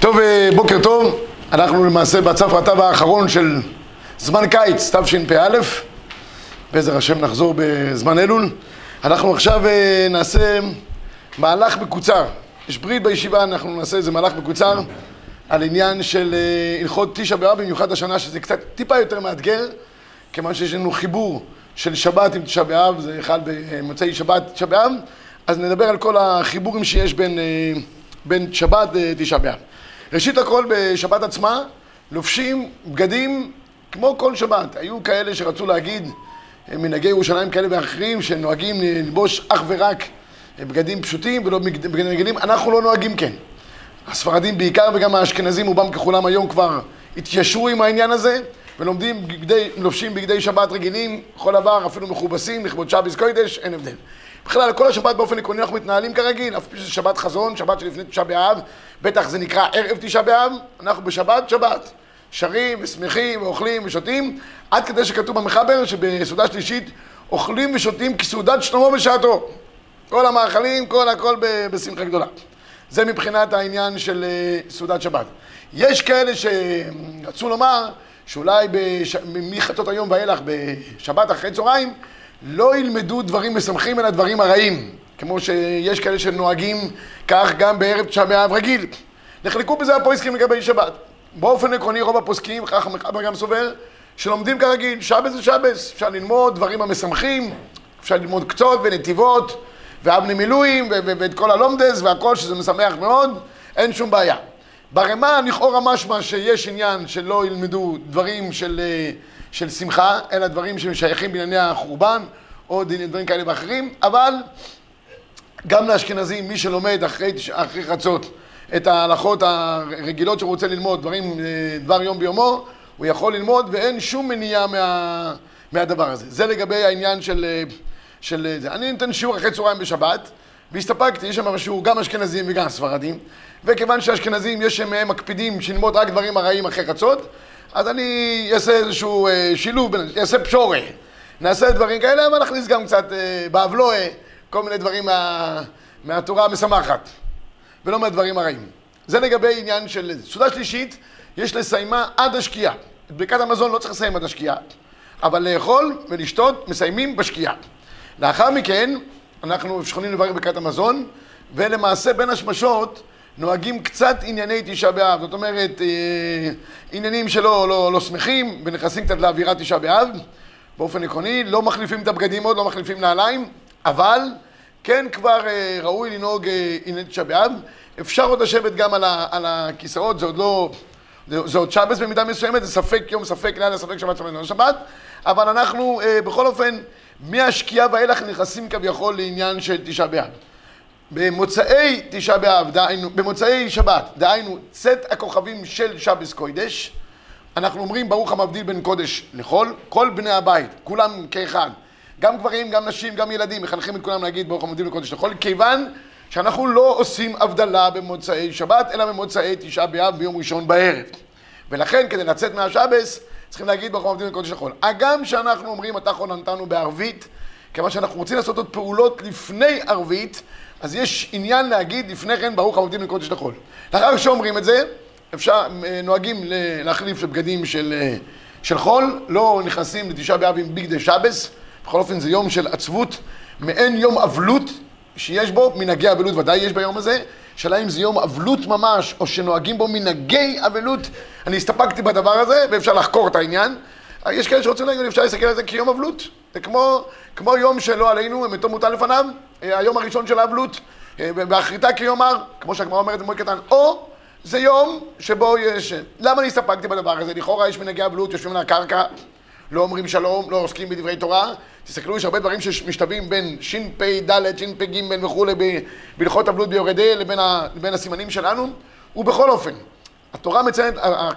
טוב, אה, בוקר טוב. אנחנו למעשה בצף רטב האחרון של זמן קיץ, תשפ"א. בעזר השם נחזור בזמן אלול. אנחנו עכשיו אה, נעשה מהלך מקוצר. יש ברית בישיבה, אנחנו נעשה איזה מהלך מקוצר על עניין של אה, הלכות תשע באב, במיוחד השנה, שזה קצת טיפה יותר מאתגר, כיוון שיש לנו חיבור של שבת עם תשע באב, זה אחד במוצאי שבת תשע באב, אז נדבר על כל החיבורים שיש בין, בין שבת לתשע באב. ראשית הכל בשבת עצמה לובשים בגדים כמו כל שבת. היו כאלה שרצו להגיד מנהגי ירושלים כאלה ואחרים שנוהגים ללבוש אך ורק בגדים פשוטים ולא בגדים רגילים. אנחנו לא נוהגים כן. הספרדים בעיקר וגם האשכנזים רובם ככולם היום כבר התיישרו עם העניין הזה ולומדים בגדי, לובשים בגדי שבת רגילים, כל דבר, אפילו מכובסים, לכבוד שביס קוידש, אין הבדל. בכלל, כל השבת באופן עקרוני אנחנו מתנהלים כרגיל, אף פי שזה שבת חזון, שבת שלפני תשעה באב, בטח זה נקרא ערב תשעה באב, אנחנו בשבת, שבת. שרים ושמחים ואוכלים ושותים, עד כדי שכתוב במחבר שבסעודה שלישית אוכלים ושותים כסעודת שלמה בשעתו. כל המאכלים, כל הכל בשמחה גדולה. זה מבחינת העניין של אה, סעודת שבת. יש כאלה שרצו לומר שאולי בש... מחצות היום ואילך בשבת אחרי צהריים לא ילמדו דברים משמחים אלא דברים הרעים, כמו שיש כאלה שנוהגים כך גם בערב תשעה באב רגיל. נחלקו בזה הפויסקים לגבי שבת. באופן עקרוני רוב הפוסקים, כך המחבר גם סובר, שלומדים כרגיל, שבס זה שבס, אפשר ללמוד דברים המשמחים, אפשר ללמוד קצות ונתיבות ואבני מילואים ואת כל הלומדס והכל שזה משמח מאוד, אין שום בעיה. ברמה לכאורה משמע שיש עניין שלא ילמדו דברים של, אה, של שמחה, אלא דברים ששייכים בענייני החורבן או דברים כאלה ואחרים, אבל גם לאשכנזים, מי שלומד אחרי, אחרי חצות את ההלכות הרגילות שהוא רוצה ללמוד, דברים, אה, דבר יום ביומו, הוא יכול ללמוד ואין שום מניעה מה, מהדבר הזה. זה לגבי העניין של, אה, של זה. אני נותן שיעור אחרי צהריים בשבת, והסתפקתי, יש שם שיעור גם אשכנזים וגם ספרדים, וכיוון שאשכנזים יש מהם מקפידים שללמוד רק דברים הרעים אחרי חצות, אז אני אעשה איזשהו אה, שילוב, אעשה פשורי. נעשה דברים כאלה, אבל נכניס גם קצת באבלואה, כל מיני דברים מה, מהתורה המשמחת. ולא מהדברים הרעים. זה לגבי עניין של... סעודה שלישית, יש לסיימה עד השקיעה. את ברכת המזון לא צריך לסיים עד השקיעה, אבל לאכול ולשתות מסיימים בשקיעה. לאחר מכן, אנחנו יכולים לברך ברכת המזון, ולמעשה בין השמשות נוהגים קצת ענייני תשעה באב. זאת אומרת, אה, עניינים שלא לא, לא שמחים, ונכנסים קצת לאווירת תשעה באב. באופן עקרוני, לא מחליפים את הבגדים עוד, לא מחליפים נעליים, אבל כן כבר אה, ראוי לנהוג אה, עניין תשעה באב. אפשר עוד לשבת גם על, ה, על הכיסאות, זה עוד לא... זה עוד שבס במידה מסוימת, זה ספק יום, ספק לילה, ספק שבת, שבת, לא שבת, אבל אנחנו אה, בכל אופן, מהשקיעה ואילך נכנסים כביכול לעניין של תשעה באב. במוצאי תשעה באב, דהיינו, במוצאי שבת, דהיינו צאת הכוכבים של שבס קוידש, אנחנו אומרים ברוך המבדיל בין קודש לחול, כל בני הבית, כולם כאחד. גם גברים, גם נשים, גם ילדים, מחנכים את כולם להגיד ברוך המודים לקודש לחול, כיוון שאנחנו לא עושים הבדלה במוצאי שבת, אלא במוצאי תשעה באב ביום ראשון בערב. ולכן, כדי לצאת מהשבס, צריכים להגיד ברוך המודים לקודש לחול. הגם שאנחנו אומרים, אתה חול נתנו בערבית, כיוון שאנחנו רוצים לעשות עוד פעולות לפני ערבית, אז יש עניין להגיד לפני כן ברוך המודים לקודש לחול. לאחר שאומרים את זה, אפשר, אה, נוהגים להחליף לבגדים של, אה, של חול, לא נכנסים לתשעה באב עם ביגדי שבס, בכל אופן זה יום של עצבות, מעין יום אבלות שיש בו, מנהגי אבלות ודאי יש ביום הזה, שאלה אם זה יום אבלות ממש, או שנוהגים בו מנהגי אבלות. אני הסתפקתי בדבר הזה, ואפשר לחקור את העניין. יש כאלה שרוצים להגיד, אפשר להסתכל על זה כיום אבלות. זה כמו, כמו יום שלא עלינו, מתו מוטל לפניו, היום הראשון של האבלות, באחריתה כיום הר, כמו שהגמרא אומרת במועד קטן, או זה יום שבו יש... למה אני הסתפקתי בדבר הזה? לכאורה יש מנהגי אבלות, יושבים על הקרקע, לא אומרים שלום, לא עוסקים בדברי תורה. תסתכלו, יש הרבה דברים שמשתווים בין שפ"ד, שפ"ג וכולי בהלכות אבלות ביורדי לבין, ה, לבין הסימנים שלנו, ובכל אופן, התורה מציינת,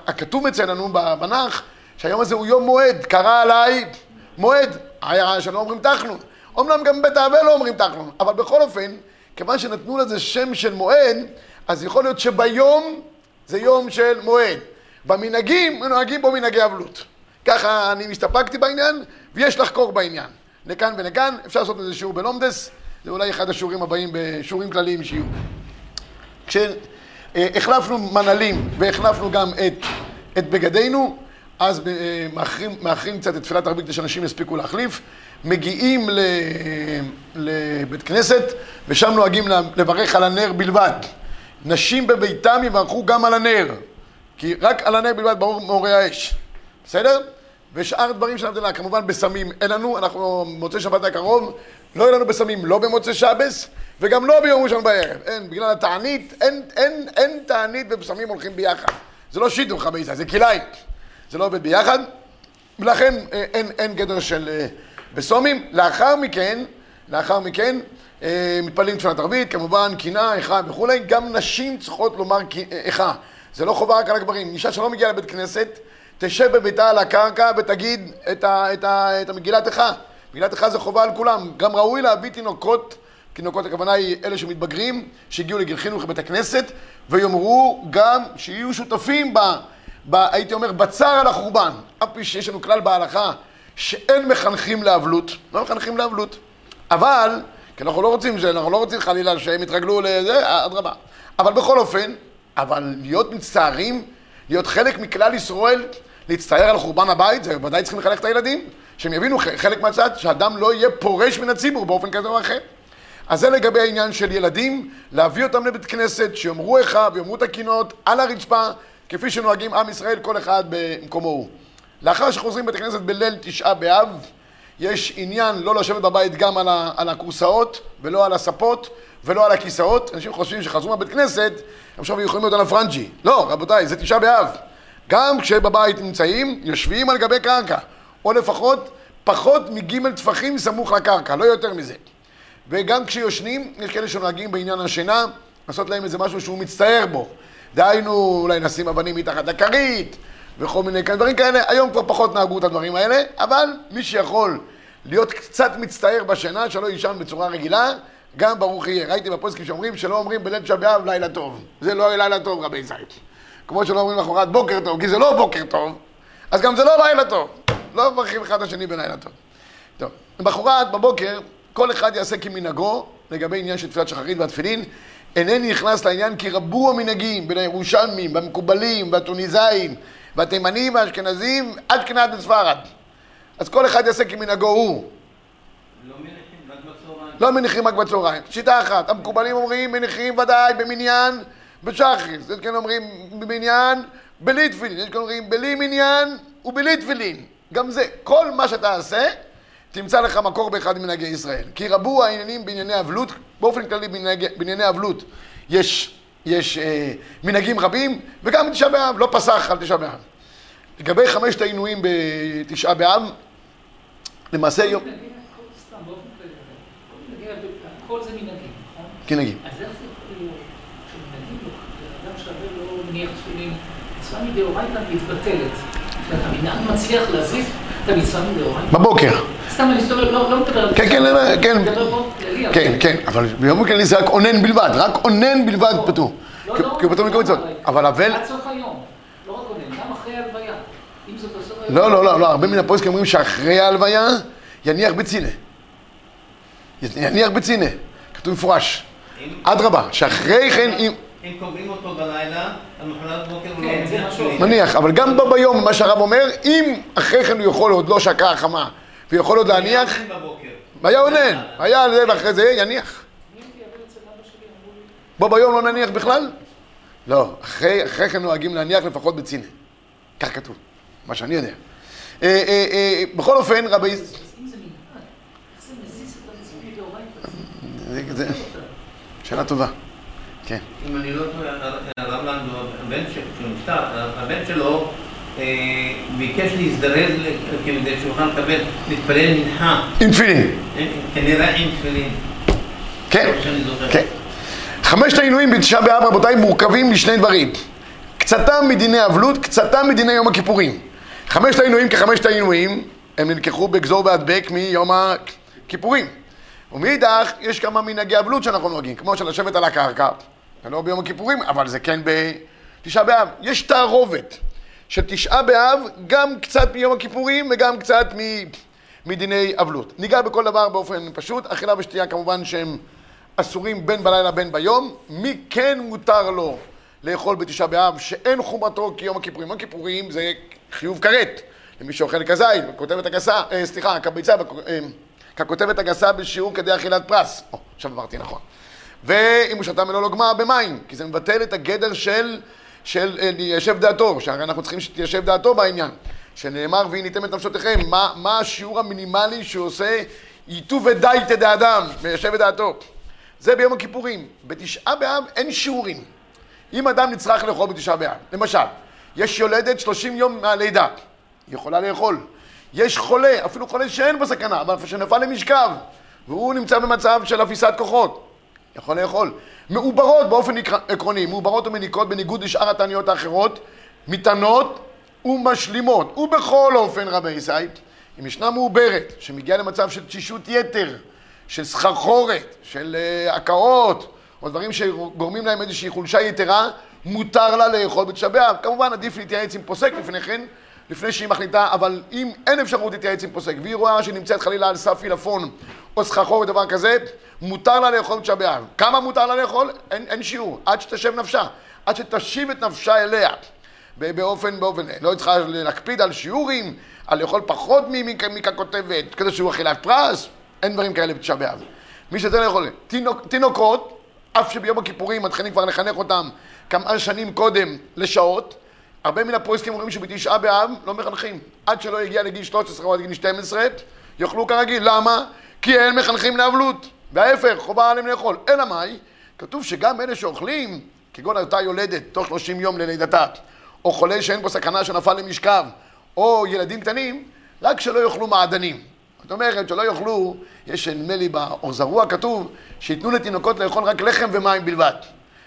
הכתוב מציין לנו בנח, שהיום הזה הוא יום מועד, קרא עליי מועד, היה שלא אומרים תחנון. אומנם גם בבית האבל לא אומרים תחנון, אבל בכל אופן, כיוון שנתנו לזה שם של מועד, אז יכול להיות שביום זה יום של מועד. במנהגים, נוהגים בו מנהגי אבלות. ככה אני מסתפקתי בעניין, ויש לחקור בעניין. לכאן ולכאן, אפשר לעשות איזה שיעור בלומדס, זה אולי אחד השיעורים הבאים בשיעורים כלליים שיהיו. כש... אה, מנהלים והחלפנו גם את, את בגדינו, אז אה, מאחרים קצת את תפילת ערבית כדי שאנשים יספיקו להחליף, מגיעים לבית כנסת ושם נוהגים לברך על הנר בלבד. נשים בביתם יברכו גם על הנר, כי רק על הנר בלבד ברור מאורי האש, בסדר? ושאר דברים של הבדלה, כמובן בסמים אין לנו, אנחנו מוצאי שבת הקרוב, לא יהיה לנו בסמים לא במוצאי שבס וגם לא ביום ראשון בערב, אין, בגלל התענית, אין, אין, אין תענית ובסמים הולכים ביחד, זה לא שידור חמאסה, זה כלאיים, זה לא עובד ביחד, ולכן אה, אין, אין גדר של אה, בסומים, לאחר מכן, לאחר מכן, אה, מתפללים תפילת ערבית, כמובן, קינה, איכה וכולי, גם נשים צריכות לומר איכה, זה לא חובה רק על הגברים, אישה שלא מגיעה לבית כנסת, תשב בביתה על הקרקע ותגיד את, ה, את, ה, את המגילת איכה. מגילת איכה זה חובה על כולם. גם ראוי להביא תינוקות, תינוקות הכוונה היא אלה שמתבגרים, שהגיעו לגיל חינוך לבית הכנסת, ויאמרו גם שיהיו שותפים ב, ב... הייתי אומר, בצער על החורבן. אף פי שיש לנו כלל בהלכה שאין מחנכים לאבלות, לא מחנכים לאבלות. אבל, כי אנחנו לא רוצים, אנחנו לא רוצים חלילה שהם יתרגלו לזה, אדרבה. אבל בכל אופן, אבל להיות מצטערים, להיות חלק מכלל ישראל, להצטער על חורבן הבית, זה ודאי צריכים לחנך את הילדים, שהם יבינו חלק מהצד, שאדם לא יהיה פורש מן הציבור באופן כזה או אחר. אז זה לגבי העניין של ילדים, להביא אותם לבית כנסת, שיאמרו איכה ויאמרו את הקינות על הרצפה, כפי שנוהגים עם ישראל, כל אחד במקומו הוא. לאחר שחוזרים בית הכנסת בליל תשעה באב, יש עניין לא לשבת בבית גם על הכורסאות ולא על הספות ולא על הכיסאות. אנשים חושבים שחזרו מהבית כנסת, עכשיו יכולים להיות על הפרנג'י. לא, רבותיי, זה תשעה באב. גם כשבבית נמצאים, יושבים על גבי קרקע, או לפחות פחות מגימל טפחים סמוך לקרקע, לא יותר מזה. וגם כשיושנים, יש כאלה שנוהגים בעניין השינה, לעשות להם איזה משהו שהוא מצטער בו. דהיינו, אולי נשים אבנים מתחת לכרית, וכל מיני דברים כאלה. היום כבר פחות נהגו את הדברים האלה, אבל מי שיכול להיות קצת מצטער בשינה, שלא יישן בצורה רגילה, גם ברוך יהיה. ראיתי בפוסקים שאומרים שלא אומרים בליל תשעה באב לילה טוב. זה לא לילה טוב, רבי זית. כמו שלא אומרים למחרת בוקר טוב, כי זה לא בוקר טוב, אז גם זה לא לילה טוב. לא מברכים אחד השני בלילה טוב. טוב, למחרת בבוקר, כל אחד יעשה כמנהגו לגבי עניין של תפילת שחרית והתפילין. אינני נכנס לעניין כי רבו המנהגים בין הירושלמים, והמקובלים, והטוניסאים, והתימנים והאשכנזים, עד כנעת בספרד. אז כל אחד יעשה כמנהגו הוא. לא מניחים רק בצהריים. לא מניחים רק בצהריים. שיטה אחת, המקובלים אומרים מניחים ודאי במניין בשחריס, יש כאלה אומרים במניין בלי תפילין, יש כאלה אומרים בלי מניין ובלי תפילין. גם זה, כל מה שאתה עושה, תמצא לך מקור באחד ממנהגי ישראל. כי רבו העניינים בענייני אבלות, באופן כללי בענייני אבלות יש, יש אה, מנהגים רבים, וגם בתשעה באב, לא פסח על תשעה באב. לגבי חמשת העינויים בתשעה באב, למעשה יום... מנהגים, נכון? כנהגים. אז איך זה יכול להיות שמנהגים לו, אדם שווה לא מניח תפילין, מצווה מדאורייתא מתבטלת. המנהג מצליח להזיז. בבוקר. סתם אני מסתובב, לא מדבר על... כן, כן, כן. פה כללי. כן, כן, אבל ביום כללי זה רק אונן בלבד, רק אונן בלבד פטור. לא, כי לא, הוא פטור לא, מכל מצוות. לא, אבל אבל... עד סוף היום. לא רק קודם, גם אחרי ההלוויה. אם זאת בסוף היום... לא, לא, לא, לא, הרבה מן הפוסקים אומרים שאחרי ההלוויה יניח בצינה. יניח בצינה. כתוב מפורש. אדרבה, שאחרי כן אם... אם קובעים אותו בלילה, למחרת בבוקר הוא לא כן, זה מניח אבל גם בו ביום, מה שהרב אומר, אם אחרי כן הוא יכול עוד לא שקעה החמה, ויכול עוד להניח. והיה אונן, היה על זה ואחרי זה יניח. בו ביום לא נניח בכלל? לא, אחרי, אחרי כן נוהגים להניח לפחות בצינה. כך כתוב, מה שאני יודע. אה, אה, אה, בכל אופן, רבי... אם זה מנהג, איך זה מזיז מדאורייתא? זה, זה, שאלה טובה. כן. אם אני לא טועה, הרב לנדו, הבן שלו, אה, ביקש להזדרז כדי שהוא יוכל לקבל, להתפלל מנחה, עם תפילין. אה, כנראה עם תפילין. כן. כן. חמשת העינויים בתשעה באב, רבותיי, מורכבים משני דברים. קצתם מדיני אבלות, קצתם מדיני יום הכיפורים. חמשת העינויים כחמשת העינויים, הם נלקחו בגזור והדבק מיום הכיפורים. ומאידך, יש כמה מנהגי אבלות שאנחנו נוהגים, כמו של לשבת על הקרקע, זה לא ביום הכיפורים, אבל זה כן בתשעה באב. יש תערובת של תשעה באב, גם קצת מיום הכיפורים וגם קצת מ... מדיני אבלות. ניגע בכל דבר באופן פשוט, אכילה ושתייה כמובן שהם אסורים בין בלילה בין ביום. מי כן מותר לו לאכול בתשעה באב, שאין חומרתו כיום הכיפורים. יום הכיפורים זה חיוב כרת, למי שאוכל כזית, כותבת הגסה, אה, סליחה, כביצה, אה, ככותבת הגסה בשיעור כדי אכילת פרס. או, עכשיו אמרתי נכון. ואם הוא שתה מלוא לוגמה במים, כי זה מבטל את הגדר של, של אה, ליישב דעתו, שהרי אנחנו צריכים שתיישב דעתו בעניין. שנאמר והניתם את נפשותיכם, מה, מה השיעור המינימלי שעושה ייטוב ודייתא דאדם, מיישב את דעתו. זה ביום הכיפורים. בתשעה באב אין שיעורים. אם אדם נצרך לאכול בתשעה באב, למשל, יש יולדת 30 יום מהלידה, היא יכולה לאכול. יש חולה, אפילו חולה שאין בו סכנה, אבל שנפל למשכב, והוא נמצא במצב של אפיסת כוחות, יכול לאכול. מעוברות באופן עקרוני, מעוברות ומניקות בניגוד לשאר התעניות האחרות, מטענות ומשלימות. ובכל אופן, רבי ישראל, אם ישנה מעוברת שמגיעה למצב של תשישות יתר, של סחרחורת, של uh, הקאות, או דברים שגורמים להם איזושהי חולשה יתרה, מותר לה לאכול בתשעה כמובן עדיף להתייעץ עם פוסק לפני כן, לפני שהיא מחליטה, אבל אם אין אפשרות להתייעץ עם פוסק, והיא רואה שהיא נמצאת חלילה על סף עילפון או סחרחור ודבר כזה, מותר לה לאכול בתשעה באב. כמה מותר לה לאכול? אין, אין שיעור, עד שתשב נפשה, עד שתשיב את נפשה אליה. באופן, באופן, לא צריכה להקפיד על שיעורים, על לאכול פחות מככותבת, כזה שהוא אכילת פרס, אין דברים כאלה בתשעה באב. מי שזה לא יכול, תינוק, תינוקות, אף שביום הכיפורים מתחילים כבר לחנך אותם כמה שנים קודם לשעות, הרבה מן הפרויסקים אומרים שבתשעה באב לא מחנכים. עד שלא יגיע לגיל 13 או עד גיל 12, יאכלו כרגיל. למה? כי אין מחנכים לאבלות. וההפך, חובה עליהם לאכול. אלא מאי? כתוב שגם אלה שאוכלים, כגון אותה יולדת תוך 30 יום ללידתה, או חולה שאין בו סכנה שנפל למשכב, או ילדים קטנים, רק שלא יאכלו מעדנים. זאת אומרת שלא יאכלו, יש נדמה לי באור זרוע כתוב, שייתנו לתינוקות לאכול רק לחם ומים בלבד.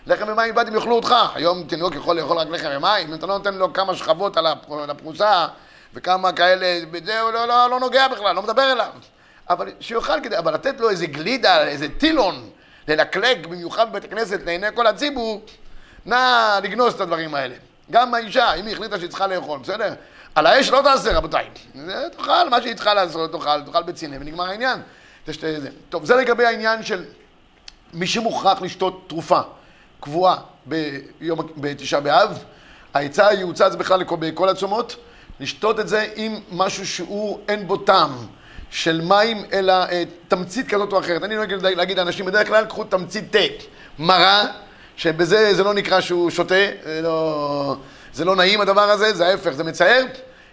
לחם ומים בלבד הם יאכלו אותך. היום תינוק יכול לאכול רק לחם ומים, אם אתה לא נותן לו כמה שכבות על הפרוסה וכמה כאלה, זה לא, לא, לא נוגע בכלל, לא מדבר אליו. אבל שיאכל כדי, אבל לתת לו איזה גלידה, איזה טילון, ללקלק במיוחד בבית הכנסת לעיני כל הציבור, נא לגנוז את הדברים האלה. גם האישה, אם היא החליטה שהיא צריכה לאכול, בסדר? על האש לא תעשה, רבותיי. תאכל מה שהיא צריכה לעשות, תאכל, תאכל בציני, ונגמר העניין. טוב, זה לגבי העניין של מי שמוכרח לשתות תרופה קבועה ביום, בתשעה באב. העצה היעוצה זה בכלל בכל הצומות, לשתות את זה עם משהו שהוא אין בו טעם של מים, אלא אה, תמצית כזאת או אחרת. אני נוהג להגיד לאנשים, בדרך כלל קחו תמצית תה, מרה, שבזה זה לא נקרא שהוא שותה, זה לא, זה לא נעים הדבר הזה, זה ההפך, זה מצער.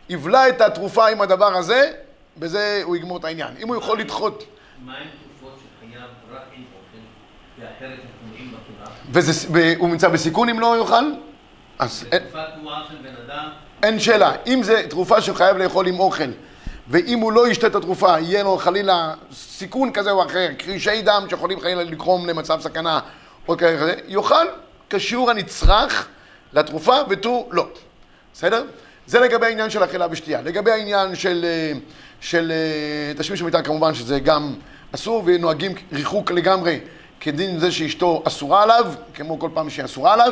יבלע את התרופה עם הדבר הזה, בזה הוא יגמור את העניין. אם הוא יכול לדחות... מה עם תרופות שחייב רק עם אוכל, ואחרת הם טומאים בקיבה? והוא נמצא בסיכון אם לא יאכל? אז... בתקופת תנועה של בן אדם... אין שאלה. אם זה תרופה שחייב לאכול עם אוכל, ואם הוא לא ישתה את התרופה, יהיה לו חלילה סיכון כזה או אחר, קרישי דם שיכולים חלילה לגרום למצב סכנה או כזה, יאכל כשיעור הנצרך לתרופה ותו לא. בסדר? זה לגבי העניין של אכילה ושתייה. לגבי העניין של, אה, של אה, תשמיש המיטה, כמובן שזה גם אסור, ונוהגים ריחוק לגמרי כדין זה שאשתו אסורה עליו, כמו כל פעם שהיא אסורה עליו.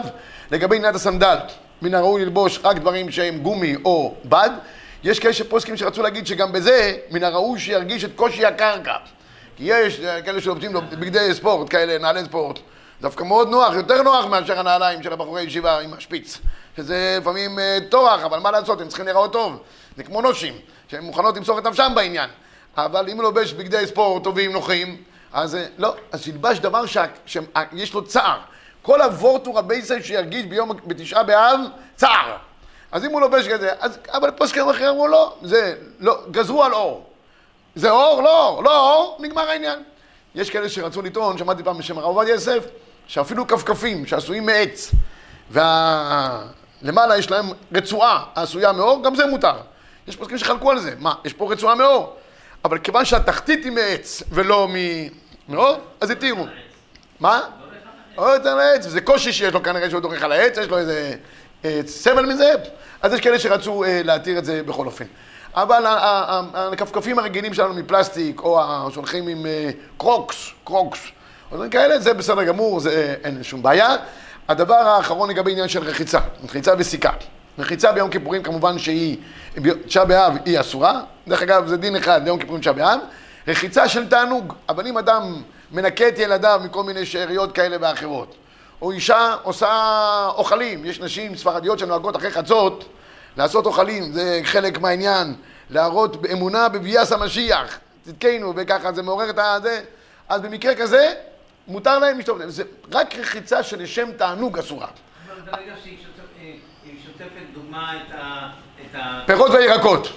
לגבי עניין הסנדל, מן הראוי ללבוש רק דברים שהם גומי או בד. יש כאלה שפוסקים שרצו להגיד שגם בזה, מן הראוי שירגיש את קושי הקרקע. כי יש כאלה שלובשים בגדי ספורט, כאלה, נעלי ספורט. דווקא מאוד נוח, יותר נוח מאשר הנעליים של הבחורי ישיבה עם השפיץ. שזה לפעמים אה, טורח, אבל מה לעשות, הם צריכים להיראות טוב. זה כמו נושים, שהן מוכנות למסור את נפשם בעניין. אבל אם הוא לובש בגדי ספורט טובים, נוחים, אז אה, לא, אז שילבש דבר שיש לו צער. כל הוורטור הבייסל שירגיש ביום, בתשעה באב, צער. אז אם הוא לובש כזה, אז, אבל פוסקים אחרים אמרו לא, זה, לא, גזרו על אור. זה אור? לא אור, לא אור, נגמר העניין. יש כאלה שרצו לטעון, שמעתי פעם בשם הרב עובדיה יוסף, שאפילו כפכפים שעשויים מעץ, ולמעלה יש להם רצועה העשויה מעור, גם זה מותר. יש פוסקים שחלקו על זה. מה, יש פה רצועה מעור. אבל כיוון שהתחתית היא מעץ ולא מעור, אז התירו. מה? לא יותר לעץ, זה קושי שיש לו כנראה שהוא דורך על העץ, יש לו איזה אה, סבל מזה, אז יש כאלה שרצו אה, להתיר את זה בכל אופן. אבל הכפכפים הרגילים שלנו מפלסטיק, או שהולכים עם אה, קרוקס, קרוקס, או דברים כאלה, זה בסדר גמור, זה אין שום בעיה. הדבר האחרון לגבי עניין של רחיצה, רחיצה וסיכה. רחיצה ביום כיפורים כמובן שהיא, תשעה באב היא אסורה, דרך אגב זה דין אחד ליום כיפורים תשעה באב. רחיצה של תענוג, אבל אם אדם מנקה את ילדיו מכל מיני שאריות כאלה ואחרות, או אישה עושה אוכלים. יש נשים ספרדיות שנוהגות אחרי חצות לעשות אוכלים, זה חלק מהעניין. להראות אמונה בביאס המשיח, צדקנו, וככה זה מעורר את הזה. אז במקרה כזה, מותר להם לשתות. זה רק רחיצה שלשם תענוג אסורה. דוגמה, את ה... ה- פירות וירקות.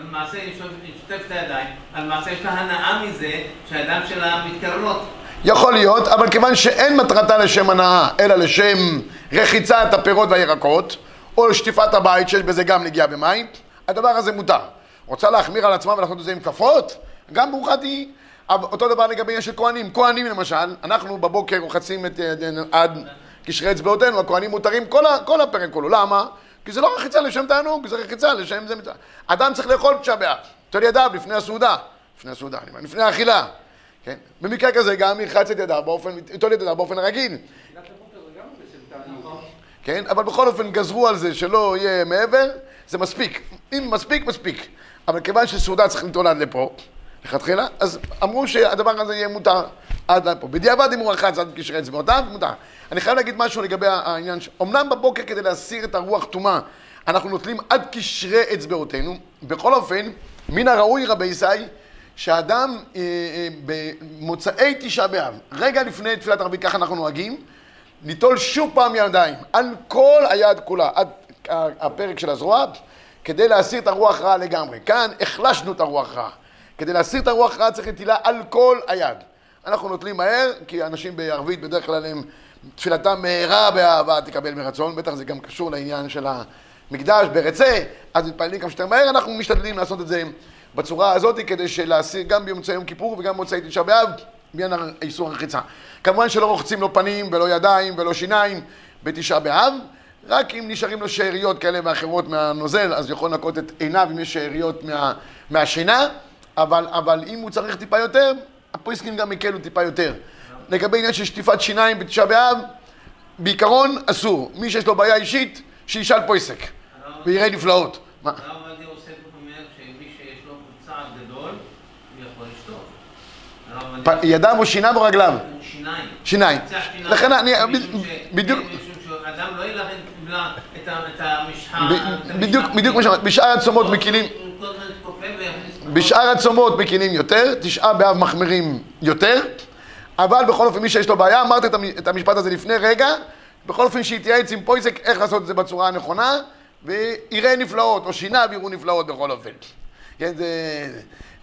למעשה היא שוטפת- את הידיים, אבל למעשה יש לה הנאה מזה שהידיים שלה מתקררות. יכול להיות, אבל כיוון שאין מטרתה לשם הנאה, אלא לשם רחיצת הפירות והירקות, או שטיפת הבית, שיש בזה גם נגיעה במים, הדבר הזה מותר. רוצה להחמיר על עצמה ולעשות את זה עם כפות? גם ברוכה תהיי. אותו דבר לגבי עניין של כהנים. כהנים למשל, אנחנו בבוקר רוחצים את ידינו עד קשרי אצבעותינו, הכהנים מותרים כל, ה, כל הפרק כולו. למה? כי זה לא רחיצה לשם תענוג, זה רחיצה לשם זה. אדם צריך לאכול באב, תל ידיו לפני הסעודה. לפני הסעודה, לפני האכילה. כן? במקרה כזה גם ירחץ את ידיו באופן, יטול את ידיו באופן רגיל. כן? אבל בכל אופן גזרו על זה שלא יהיה מעבר, זה מספיק. אם מספיק, מספיק. אבל כיוון שסעודה צריך לטעון עד לפה, לכתחילה, אז אמרו שהדבר הזה יהיה מותר עד לפה. בדיעבד אם הוא רחץ עד קשרי אצבעותיו, מותר. אני חייב להגיד משהו לגבי העניין, ש... אמנם בבוקר כדי להסיר את הרוח טומאה, אנחנו נוטלים עד קשרי אצבעותינו, בכל אופן, מן הראוי רבי ישי, שאדם אה, אה, במוצאי תשעה באב, רגע לפני תפילת ערבית, ככה אנחנו נוהגים, ליטול שוב פעם ידיים על כל היד כולה, עד הפרק של הזרוע, כדי להסיר את הרוח רעה לגמרי. כאן החלשנו את הרוח רעה. כדי להסיר את הרוח רעה צריך נטילה על כל היד. אנחנו נוטלים מהר, כי אנשים בערבית בדרך כלל הם, תפילתם מהרה באהבה תקבל מרצון, בטח זה גם קשור לעניין של המקדש, ברצה, אז מתפללים כמה שיותר מהר, אנחנו משתדלים לעשות את זה בצורה הזאת, כדי להסיר גם במוצאי יום כיפור וגם במוצאי תשעה באב, בעניין איסור הרחיצה. כמובן שלא רוחצים לא פנים ולא ידיים ולא שיניים בתשעה באב, רק אם נשארים לו שאריות כאלה ואחרות מהנוזל, אז יכול לנקות את עיניו אם יש שאריות מה, מהשינה, אבל, אבל אם הוא צריך טיפה יותר, הפריסקים גם הקלו טיפה יותר. לגבי עניין של שטיפת שיניים בתשעה באב, בעיקרון אסור. מי שיש לו בעיה אישית, שישאל פויסק, ויראה נפלאות. מה? הרב עובדיה יוסף אומר שמי שיש לו צעד גדול, הוא יכול לשתות. ידיו או שיניו או רגליו? שיניים. שיניים. לכן אני, בדיוק, שאדם לא ילך את המשחה. בדיוק, מה שאמרת, בשאר הצומות מקילים, בשאר הצומות מקילים יותר, תשעה באב מחמירים יותר, אבל בכל אופן מי שיש לו בעיה, אמרת את המ- את המשפט הזה לפני רגע, בכל אופן שיתייעץ עם פויסק איך לעשות את זה בצורה הנכונה, ויראה נפלאות, או שיניו יראו נפלאות בכל אופן. כן, זה,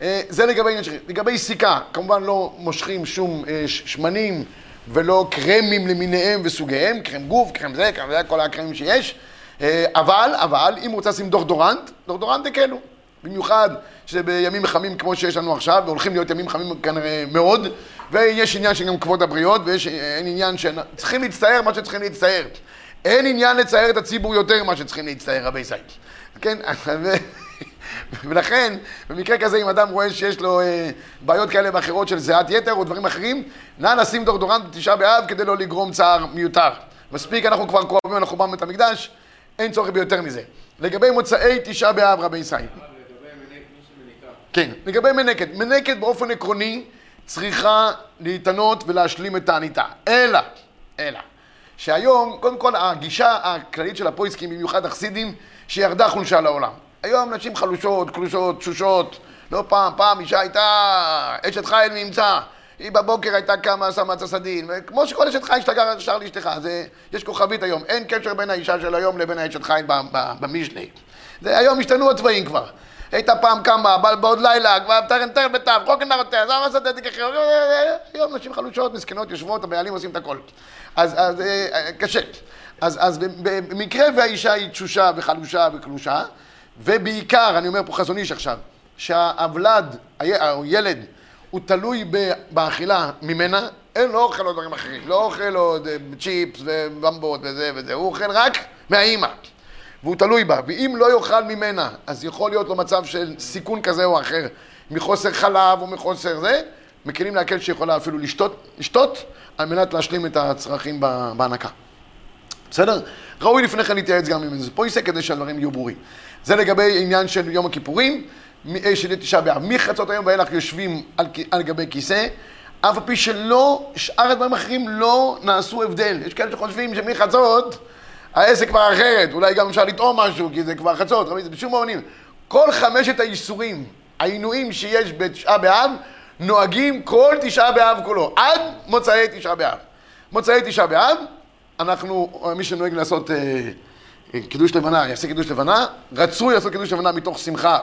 אה, זה לגבי עניין שלי. לגבי סיכה, כמובן לא מושכים שום אה, שמנים ולא קרמים למיניהם וסוגיהם, קרם גוף, קרם זה, קרם זה, כל הקרמים שיש. אה, אבל, אבל, אם רוצה לשים דורדורנט, דורדורנט הקלו. במיוחד שזה בימים חמים כמו שיש לנו עכשיו, והולכים להיות ימים חמים כנראה מאוד, ויש עניין של גם כבוד הבריות, ויש עניין ש... צריכים להצטער מה שצריכים להצטער. אין עניין לצייר את הציבור יותר ממה שצריכים להצטער, רבי סייד. כן? ולכן, במקרה כזה, אם אדם רואה שיש לו אה, בעיות כאלה ואחרות של זיעת יתר או דברים אחרים, נא לשים דורדורנט בתשעה באב כדי לא לגרום צער מיותר. מספיק, אנחנו כבר קרובים לחורבן בית המקדש, אין צורך ביותר מזה. לגבי מוצאי תשעה באב, רבי ישראל. כן, לגבי מנקת. מנקת באופן עקרוני צריכה להתענות ולהשלים את תעניתה. אלא, אלא, שהיום, קודם כל, הגישה הכללית של הפויסקים, במיוחד החסידים, שירדה חולשה לעולם. היום נשים חלושות, קלושות, תשושות. לא פעם, פעם אישה הייתה אשת חיל מאמצע. היא בבוקר הייתה קמה, שמה עצה סדין, וכמו שכל אשת חיל שתגר שר לאשתך, זה, יש כוכבית היום, אין קשר בין האישה של היום לבין האשת חיל ב- ב- במשלי. זה היום השתנו הצבעים כבר. הייתה פעם קמה, בעוד לילה, כבר תרן תרן בתו, חוקן נרותיה, זו המסע דדי כחיר, היום נשים חלושות, מסכנות, יושבות, הבעלים עושים את הכל. אז, אז אה, אה, קשה. אז, אז במקרה והאישה היא תשושה וחלושה וקלושה, ובעיקר, אני אומר פה חזון איש עכשיו, שהוולד, הי- או ילד, הוא תלוי באכילה ממנה, אין לו אוכל או דברים אחרים, לא אוכל עוד אה, צ'יפס ובמבות וזה וזה, הוא אוכל רק מהאימא. והוא תלוי בה, ואם לא יאכל ממנה, אז יכול להיות לו מצב של סיכון כזה או אחר, מחוסר חלב או מחוסר זה, מקלים להקל שיכולה אפילו לשתות, לשתות על מנת להשלים את הצרכים בהנקה. בסדר? ראוי לפני כן להתייעץ גם עם איזה פויסה כדי שהדברים יהיו ברורים. זה לגבי עניין של יום הכיפורים, אה, של תשעה באב. מחצות היום ואילך יושבים על, על גבי כיסא, אף על פי שלא, שאר הדברים האחרים לא נעשו הבדל. יש כאלה שחושבים שמחצות העסק כבר אחרת, אולי גם אפשר לטעום משהו, כי זה כבר חצות, רבי, זה בשום מובנים. כל חמשת האיסורים, העינויים שיש בתשעה באב, נוהגים כל תשעה באב כולו, עד מוצאי תשעה באב. מוצאי תשעה באב, אנחנו, מי שנוהג לעשות אה, קידוש לבנה, יעשה קידוש לבנה, רצוי לעשות קידוש לבנה מתוך שמחה.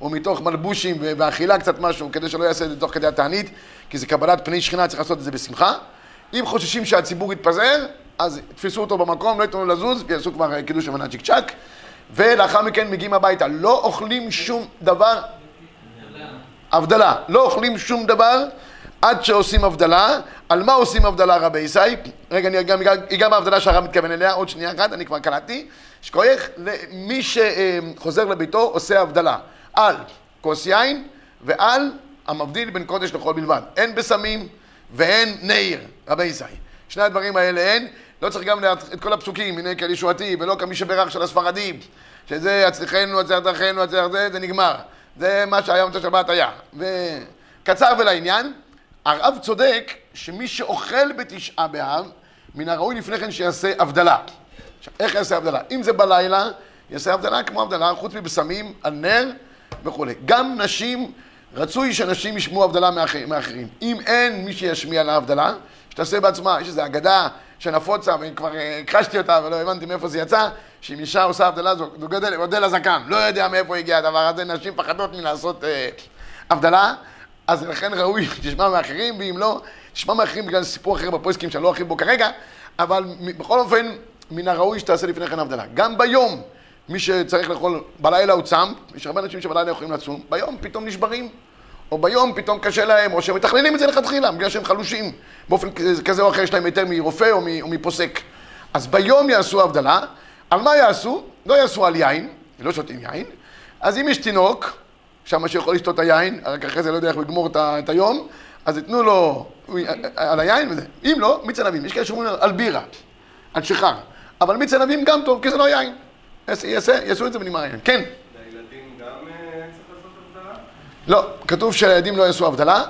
או מתוך מלבושים ואכילה קצת משהו, כדי שלא יעשה את זה תוך כדי התענית, כי זה קבלת פני שכינה, צריך לעשות את זה בשמחה. אם חוששים שהציבור יתפזר, אז תפסו אותו במקום, לא ייתנו לו לזוז, ויעשו כבר אה, קידוש לבנה צ'יק צ'אק, ולאחר מכן מגיעים הביתה. לא אוכלים שום דבר, הבדלה, לא אוכלים שום דבר עד שעושים הבדלה. על מה עושים הבדלה רבי ישי? רגע, אני גם אגע בהבדלה שהרב מתכוון אליה, עוד שנייה אחת, אני כבר קלטתי. שכוייך, מי שחוזר לביתו עושה הבדלה. על כוס יין ועל המבדיל בין קודש לחול בלבד. אין בסמים ואין נעיר, רבי ישי. שני הדברים האלה אין. לא צריך גם את כל הפסוקים, הנה כאל ישועתי, ולא כמי שברך של הספרדים, שזה יצליחנו, יצליחנו, יצליח זה, זה נגמר. זה מה שהיום את השבת היה. וקצר ולעניין, הרב צודק שמי שאוכל בתשעה באב, מן הראוי לפני כן שיעשה הבדלה. איך יעשה הבדלה? אם זה בלילה, יעשה הבדלה כמו הבדלה, חוץ מבשמים, על נר וכולי. גם נשים, רצוי שנשים ישמעו הבדלה מאחר, מאחרים. אם אין מי שישמיע לה הבדלה, שתעשה בעצמה, יש איזו אגדה שנפוצה, וכבר אה, הכחשתי אותה ולא הבנתי מאיפה זה יצא, שאם אישה עושה הבדלה, זו גודל, גודל הזקן. לא יודע מאיפה הגיע הדבר הזה, נשים פחדות מלעשות אה, הבדלה, אז לכן ראוי שתשמע מאחרים, ואם לא, תשמע מאחרים בגלל סיפור אחר בפויסקים שאני לא ארחיב בו כרגע, אבל בכל אופן, מן הראוי שתעשה לפני כן הבדלה. גם ביום, מי שצריך לאכול, בלילה הוא צם, יש הרבה אנשים שבלילה יכולים לצום, ביום פתאום נשברים, או ביום פתאום קשה להם, או שהם מתכננים את זה לכתחילה, בגלל שהם חלושים, באופן כזה או אחר יש להם היתר מרופא או, או מפוסק. אז ביום יעשו הבדלה, על מה יעשו? לא יעשו על יין, לא שותים יין, אז אם יש תינוק, שם שיכול לשתות את היין, רק אחרי זה לא יודע איך הוא יגמור את היום, אז ייתנו לו על היין וזה. אם לא, מיץ ענבים. יש כאלה שאומרים על בירה, על שיכר. אבל מיץ ענבים גם טוב, כי זה לא יין. יעשו את זה ונגמר העניין. כן. לילדים גם אה, צריך לעשות הבדלה? לא, כתוב שהילדים לא יעשו הבדלה.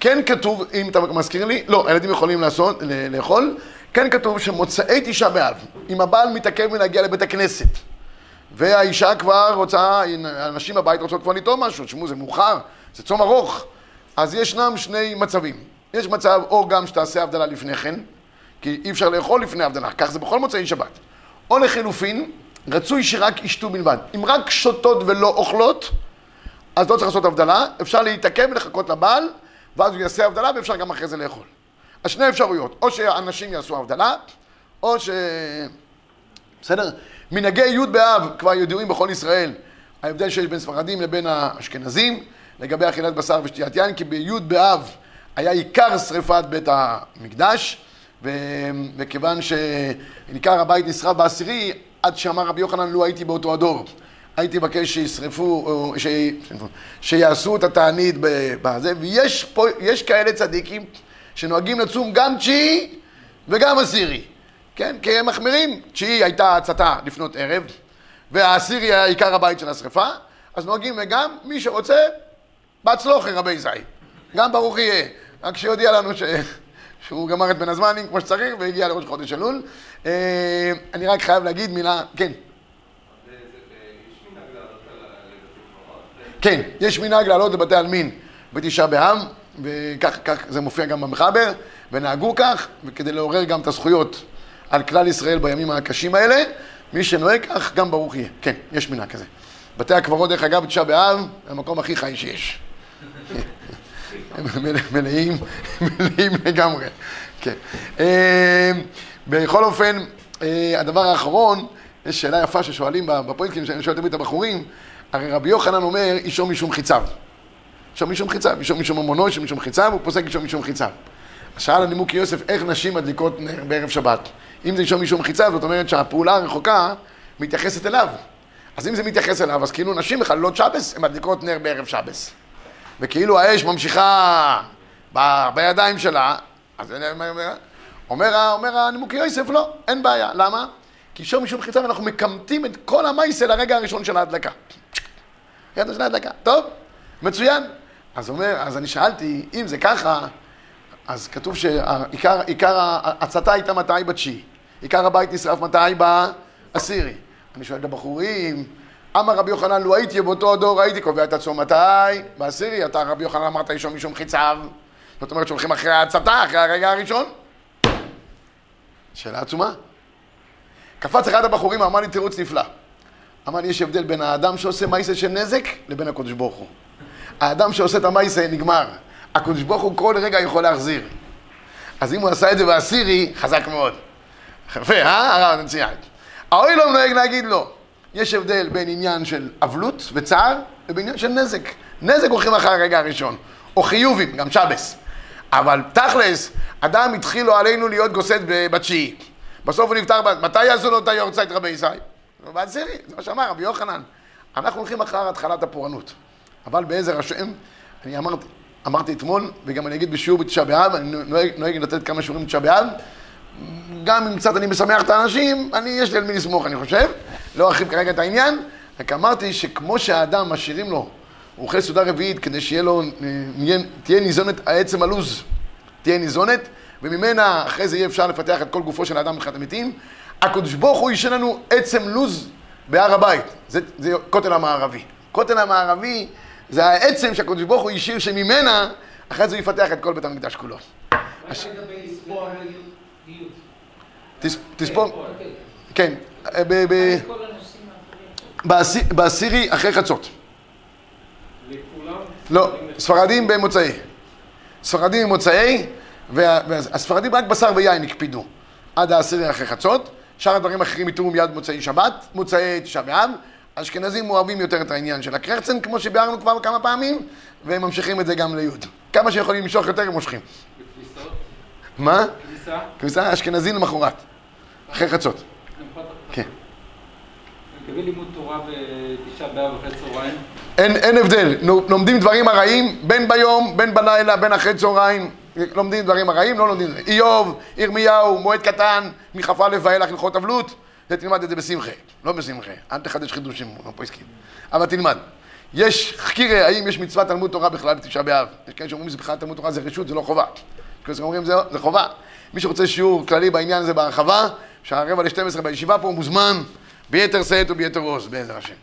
כן כתוב, אם אתה מזכיר לי, לא, הילדים יכולים לעשות, לאכול. כן כתוב שמוצאי תשעה באב, אם הבעל מתעכב מלהגיע לבית הכנסת, והאישה כבר רוצה, הנשים בבית רוצות כבר לטעום משהו, תשמעו, זה מאוחר, זה צום ארוך, אז ישנם שני מצבים. יש מצב או גם שתעשה הבדלה לפני כן, כי אי אפשר לאכול לפני הבדלה, כך זה בכל מוצאי שבת. או לחילופין, רצוי שרק ישתו בלבד. אם רק שותות ולא אוכלות, אז לא צריך לעשות הבדלה, אפשר להתעכב ולחכות לבעל, ואז הוא יעשה הבדלה ואפשר גם אחרי זה לאכול. אז שני אפשרויות, או שאנשים יעשו הבדלה, או ש... בסדר? מנהגי י' באב כבר ידועים בכל ישראל, ההבדל שיש בין ספרדים לבין האשכנזים, לגבי אכילת בשר ושתיית יין, כי בי' באב היה עיקר שריפת בית המקדש, וכיוון שעיקר הבית נשרף בעשירי, עד שאמר רבי יוחנן, לו הייתי באותו הדור, הייתי מבקש שישרפו, ש... שיעשו את התענית בזה, ויש פה, יש כאלה צדיקים שנוהגים לצום גם תשיעי וגם עשירי, כן? כי הם מחמירים, תשיעי הייתה הצתה לפנות ערב, והעשירי היה עיקר הבית של השרפה, אז נוהגים וגם מי שרוצה, בהצלוחי רבי זי, גם ברוך יהיה, רק שיודיע לנו ש... שהוא גמר את בין הזמנים כמו שצריך והגיע לראש חודש אלול. אה, אני רק חייב להגיד מילה, כן. כן, יש מנהג לעלות לבתי עלמין בתשעה באב, וכך זה מופיע גם במחבר, ונהגו כך, וכדי לעורר גם את הזכויות על כלל ישראל בימים הקשים האלה, מי שנוהג כך, גם ברוך יהיה. כן, יש מנהג כזה. בתי הקברות, דרך אגב, בתשעה באב, המקום הכי חי שיש. מלאים, מלאים לגמרי. כן. אה, בכל אופן, אה, הדבר האחרון, יש שאלה יפה ששואלים בפרויקטים, שאני שואל תמיד את הבחורים, הרי רבי יוחנן אומר, אישו משום חיציו. אישו משום חיציו, אישו משום ממונו, אישו משום חיציו, הוא פוסק אישו משום חיציו. שאל הנימוקי יוסף, איך נשים מדליקות נר בערב שבת? אם זה אישו משום חיציו, זאת אומרת שהפעולה הרחוקה מתייחסת אליו. אז אם זה מתייחס אליו, אז כאילו נשים מחללות שבס, הן מדליקות נר בערב שבס. וכאילו האש ממשיכה ב... בידיים שלה, אז אומר, אומר הנימוקי יוסף, לא, אין בעיה. למה? כי שום משום חיצה אנחנו מקמטים את כל המייסה לרגע הראשון של ההדלקה. רגע של ההדלקה. טוב, מצוין. אז אומר, אז אני שאלתי, אם זה ככה, אז כתוב שעיקר עיקר ההצתה הייתה מתי? בתשיעי. עיקר הבית נשרף מתי? בעשירי. אני שואל את הבחורים, אמר רבי יוחנן, לו הייתי באותו הדור, הייתי קובע את הצום מתי? בעשירי. אתה רבי יוחנן אמרת אישום משום חיציו. זאת אומרת שהולכים אחרי ההצתה, אחרי הרגע הראשון. שאלה עצומה. קפץ אחד הבחורים, אמר לי תירוץ נפלא. אמר לי, יש הבדל בין האדם שעושה מייסה של נזק לבין הקדוש ברוך הוא. האדם שעושה את המייסה נגמר. הקדוש ברוך הוא כל רגע יכול להחזיר. אז אם הוא עשה את זה בעשירי, חזק מאוד. יפה, אה? הרב נציין. האוי לא נוהג להגיד לא. יש הבדל בין עניין של אבלות וצער לבין עניין של נזק. נזק הולכים אחרי הרגע הראשון. או חיובים, גם שבס. אבל תכלס, אדם התחיל לו עלינו להיות גוסד בתשיעי. בסוף הוא נפטר, מתי יעשו לו את היורצייט רבי ישי? בעשירי, זה מה שאמר רבי יוחנן. אנחנו הולכים אחר התחלת הפורענות. אבל בעזר השם, אני אמרתי, אמרתי אתמול, וגם אני אגיד בשיעור בתשעה באב, אני נוהג, נוהג לתת כמה שיעורים בתשעה באב. גם אם קצת אני משמח את האנשים, אני, יש לי על מי לסמוך, אני חושב. לא ארחיב כרגע את העניין, רק אמרתי שכמו שהאדם משאירים לו, הוא אוכל סעודה רביעית כדי שיהיה לו, אה, תהיה ניזונת העצם הלוז, תהיה ניזונת, וממנה אחרי זה יהיה אפשר לפתח את כל גופו של האדם מבחינת המתים. הקדוש ברוך הוא יישן לנו עצם לוז בהר הבית, זה, זה כותל המערבי. כותל המערבי זה העצם שהקדוש ברוך הוא השאיר שממנה, אחרי זה הוא יפתח את כל בית המקדש כולו. תספור, כן, בעשירי אחרי חצות. לא, ספרדים במוצאי. ספרדים במוצאי, והספרדים רק בשר ויין הקפידו עד העשירי אחרי חצות, שאר הדברים האחרים יתארו מיד מוצאי שבת, מוצאי תשעה באב. אשכנזים אוהבים יותר את העניין של הקרחצן, כמו שביארנו כבר כמה פעמים, והם ממשיכים את זה גם ליוד. כמה שיכולים למשוך יותר, הם מושכים. מה? כניסה? כניסה אשכנזים למחרת, אחרי חצות. כן. לגבי לימוד תורה בתשעה באב אחרי צהריים? אין, אין הבדל, לומדים דברים הרעים, בין ביום, בין בלילה, בין אחרי צהריים, לומדים דברים הרעים, לא לומדים דברים. איוב, ירמיהו, מועד קטן, מכ"א ואילך הלכות אבלות. זה תלמד את זה בשמחה, לא בשמחה, אל תחדש חידושים, לא פה הסכים. אבל תלמד. יש חקירה, האם יש מצוות תלמוד תורה בכלל בתשעה באב? יש כאלה שאומרים שזה בכלל תלמוד תורה זה רשות, זה לא חובה. יש כאלה שאומרים זה, זה חובה. מי שרוצה שיעור כללי בעניין הזה בהרחבה, שעה רבע ל-12 בישיבה פה, מוזמן ביתר שאת וביתר עוז, בעזר השם.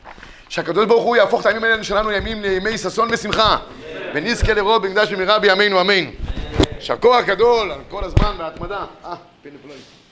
שהקדוש ברוך הוא יהפוך את הימים האלה שלנו לימים לימי ששון ושמחה, ונזכה לראות במקדש במהרה בימינו אמן. יישר כוח גדול על כל הזמן וההתמדה. אה, פיני פלואים.